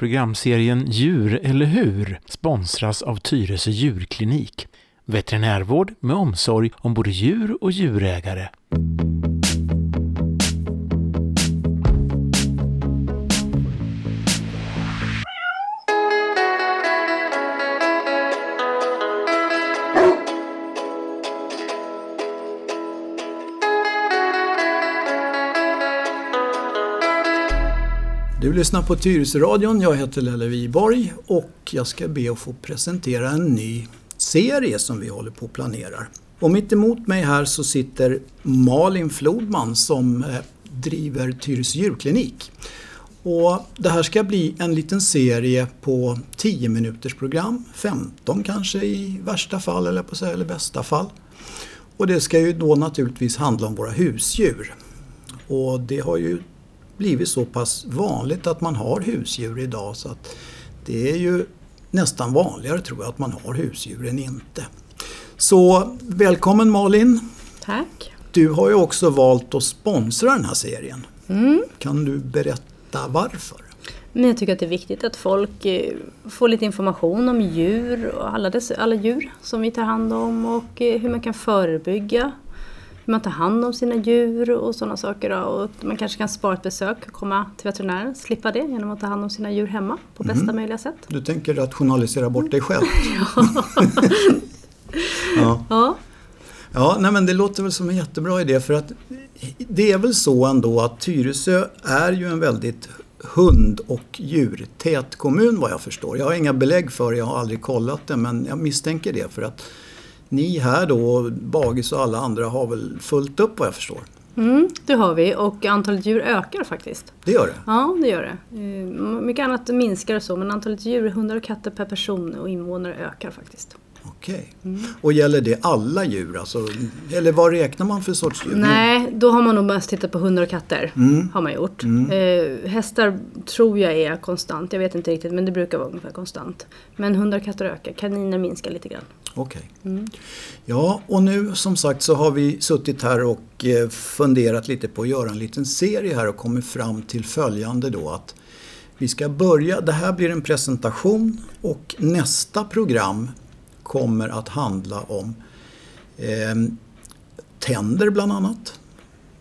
Programserien Djur eller hur sponsras av Tyresö djurklinik. Veterinärvård med omsorg om både djur och djurägare. Du lyssnar på Tyresöradion. Jag heter Lelle Wiborg och jag ska be att få presentera en ny serie som vi håller på och planerar. Och mitt emot mig här så sitter Malin Flodman som eh, driver Tyresö djurklinik. Och det här ska bli en liten serie på 10 minuters program, 15 kanske i värsta fall eller på säga, eller bästa fall. Och det ska ju då naturligtvis handla om våra husdjur. Och det har ju blivit så pass vanligt att man har husdjur idag så att det är ju nästan vanligare tror jag att man har husdjur än inte. Så välkommen Malin! Tack! Du har ju också valt att sponsra den här serien. Mm. Kan du berätta varför? Men jag tycker att det är viktigt att folk eh, får lite information om djur och alla, dess, alla djur som vi tar hand om och eh, hur man kan förebygga hur man tar hand om sina djur och sådana saker. Och man kanske kan spara ett besök och komma till veterinären, slippa det genom att ta hand om sina djur hemma på bästa mm. möjliga sätt. Du tänker rationalisera bort dig själv? ja. ja. Ja, nej men det låter väl som en jättebra idé för att det är väl så ändå att Tyresö är ju en väldigt hund och djurtät kommun vad jag förstår. Jag har inga belägg för det, jag har aldrig kollat det men jag misstänker det för att ni här då, Bagis och alla andra, har väl fullt upp vad jag förstår? Mm, det har vi och antalet djur ökar faktiskt. Det gör det? Ja, det gör det. Eh, mycket annat minskar och så men antalet djur, hundar och katter per person och invånare ökar faktiskt. Okej. Mm. Och gäller det alla djur? Alltså, eller vad räknar man för sorts djur? Nej, då har man nog mest tittat på hundar och katter. Mm. Har man gjort. Mm. Eh, hästar tror jag är konstant. Jag vet inte riktigt men det brukar vara ungefär konstant. Men hundar och katter ökar. Kaniner minskar lite grann. Okej. Okay. Mm. Ja, och nu som sagt så har vi suttit här och eh, funderat lite på att göra en liten serie här och kommit fram till följande då att vi ska börja, det här blir en presentation och nästa program kommer att handla om eh, tänder bland annat.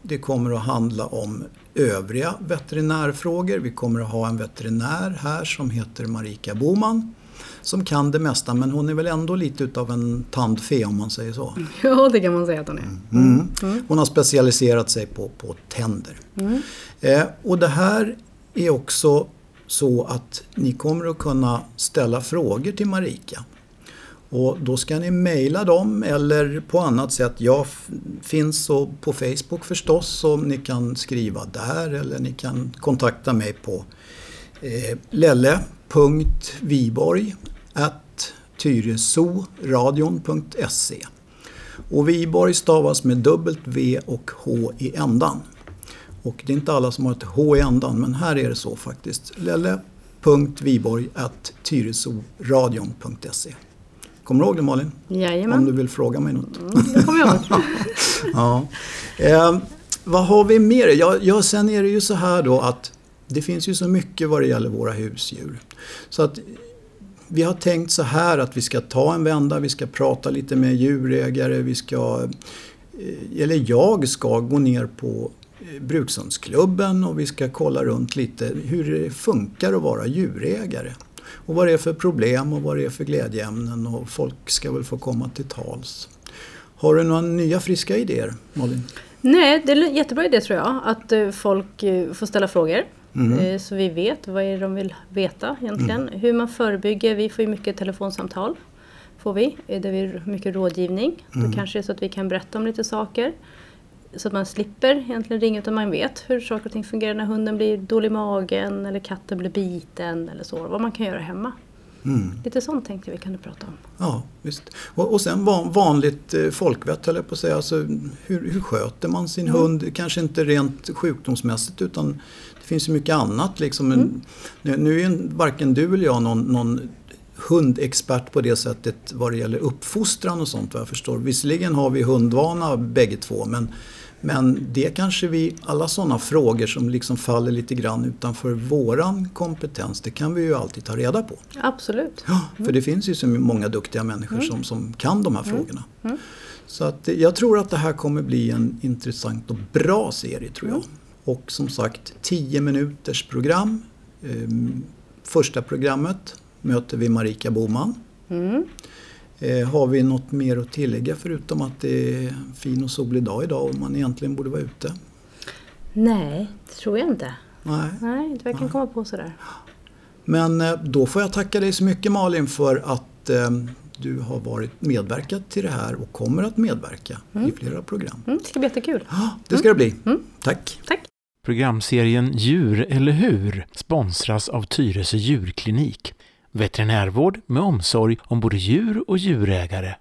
Det kommer att handla om övriga veterinärfrågor. Vi kommer att ha en veterinär här som heter Marika Boman som kan det mesta men hon är väl ändå lite utav en tandfe om man säger så. Ja det kan man säga att hon är. Mm. Mm. mm. Hon har specialiserat sig på, på tänder. Mm. Eh, och det här är också så att ni kommer att kunna ställa frågor till Marika. Och då ska ni mejla dem eller på annat sätt. Jag finns på Facebook förstås så ni kan skriva där eller ni kan kontakta mig på eh, lelle.viborg tyresoradion.se Och Viborg stavas med dubbelt V och H i ändan. Och det är inte alla som har ett H i ändan men här är det så faktiskt. lelle.viborg.tyresoradion.se Kommer du ihåg det Malin? Jajamän. Om du vill fråga mig något. Mm, det kommer jag ihåg. ja. Eh, vad har vi mer? Ja, ja, sen är det ju så här då att det finns ju så mycket vad det gäller våra husdjur. Så att vi har tänkt så här att vi ska ta en vända, vi ska prata lite med djurägare, vi ska, eh, eller jag ska gå ner på eh, Brukshundsklubben och vi ska kolla runt lite hur det funkar att vara djurägare. Och vad det är för problem och vad det är för glädjeämnen och folk ska väl få komma till tals. Har du några nya friska idéer Malin? Nej, det är en jättebra idé tror jag. Att eh, folk får ställa frågor. Mm. Så vi vet vad är det de vill veta egentligen. Mm. Hur man förebygger. Vi får ju mycket telefonsamtal. Får vi, där vi mycket rådgivning. Mm. Då kanske det är så att vi kan berätta om lite saker. Så att man slipper egentligen ringa utan man vet hur saker och ting fungerar när hunden blir dålig i magen eller katten blir biten eller så. Vad man kan göra hemma. Mm. Lite sånt tänkte vi kan du prata om. Ja, visst. Och, och sen van, vanligt eh, folkvett höll jag på att säga. Alltså, hur, hur sköter man sin mm. hund? Kanske inte rent sjukdomsmässigt utan det finns ju mycket annat. Liksom. Mm. Nu, nu är varken du eller jag någon, någon hundexpert på det sättet vad det gäller uppfostran och sånt vad jag förstår. Visserligen har vi hundvana bägge två men Men det kanske vi, alla sådana frågor som liksom faller lite grann utanför våran kompetens, det kan vi ju alltid ta reda på. Absolut. Ja, för det finns ju så många duktiga människor som, som kan de här frågorna. Så att eh, jag tror att det här kommer bli en intressant och bra serie tror jag. Och som sagt 10 minuters program. Ehm, Första programmet möter vi Marika Boman. Mm. Eh, Har vi något mer att tillägga förutom att det är en fin och solig dag idag och man egentligen borde vara ute? Nej, det tror jag inte. Nej. Nej, inte vad jag kan komma på sådär. Men eh, då får jag tacka dig så mycket Malin för att eh, du har varit medverkat till det här och kommer att medverka i flera program. Mm, det ska bli jättekul. Det ska det bli. Tack! Tack. Programserien Djur eller hur sponsras av Tyresö djurklinik. Veterinärvård med omsorg om både djur och djurägare.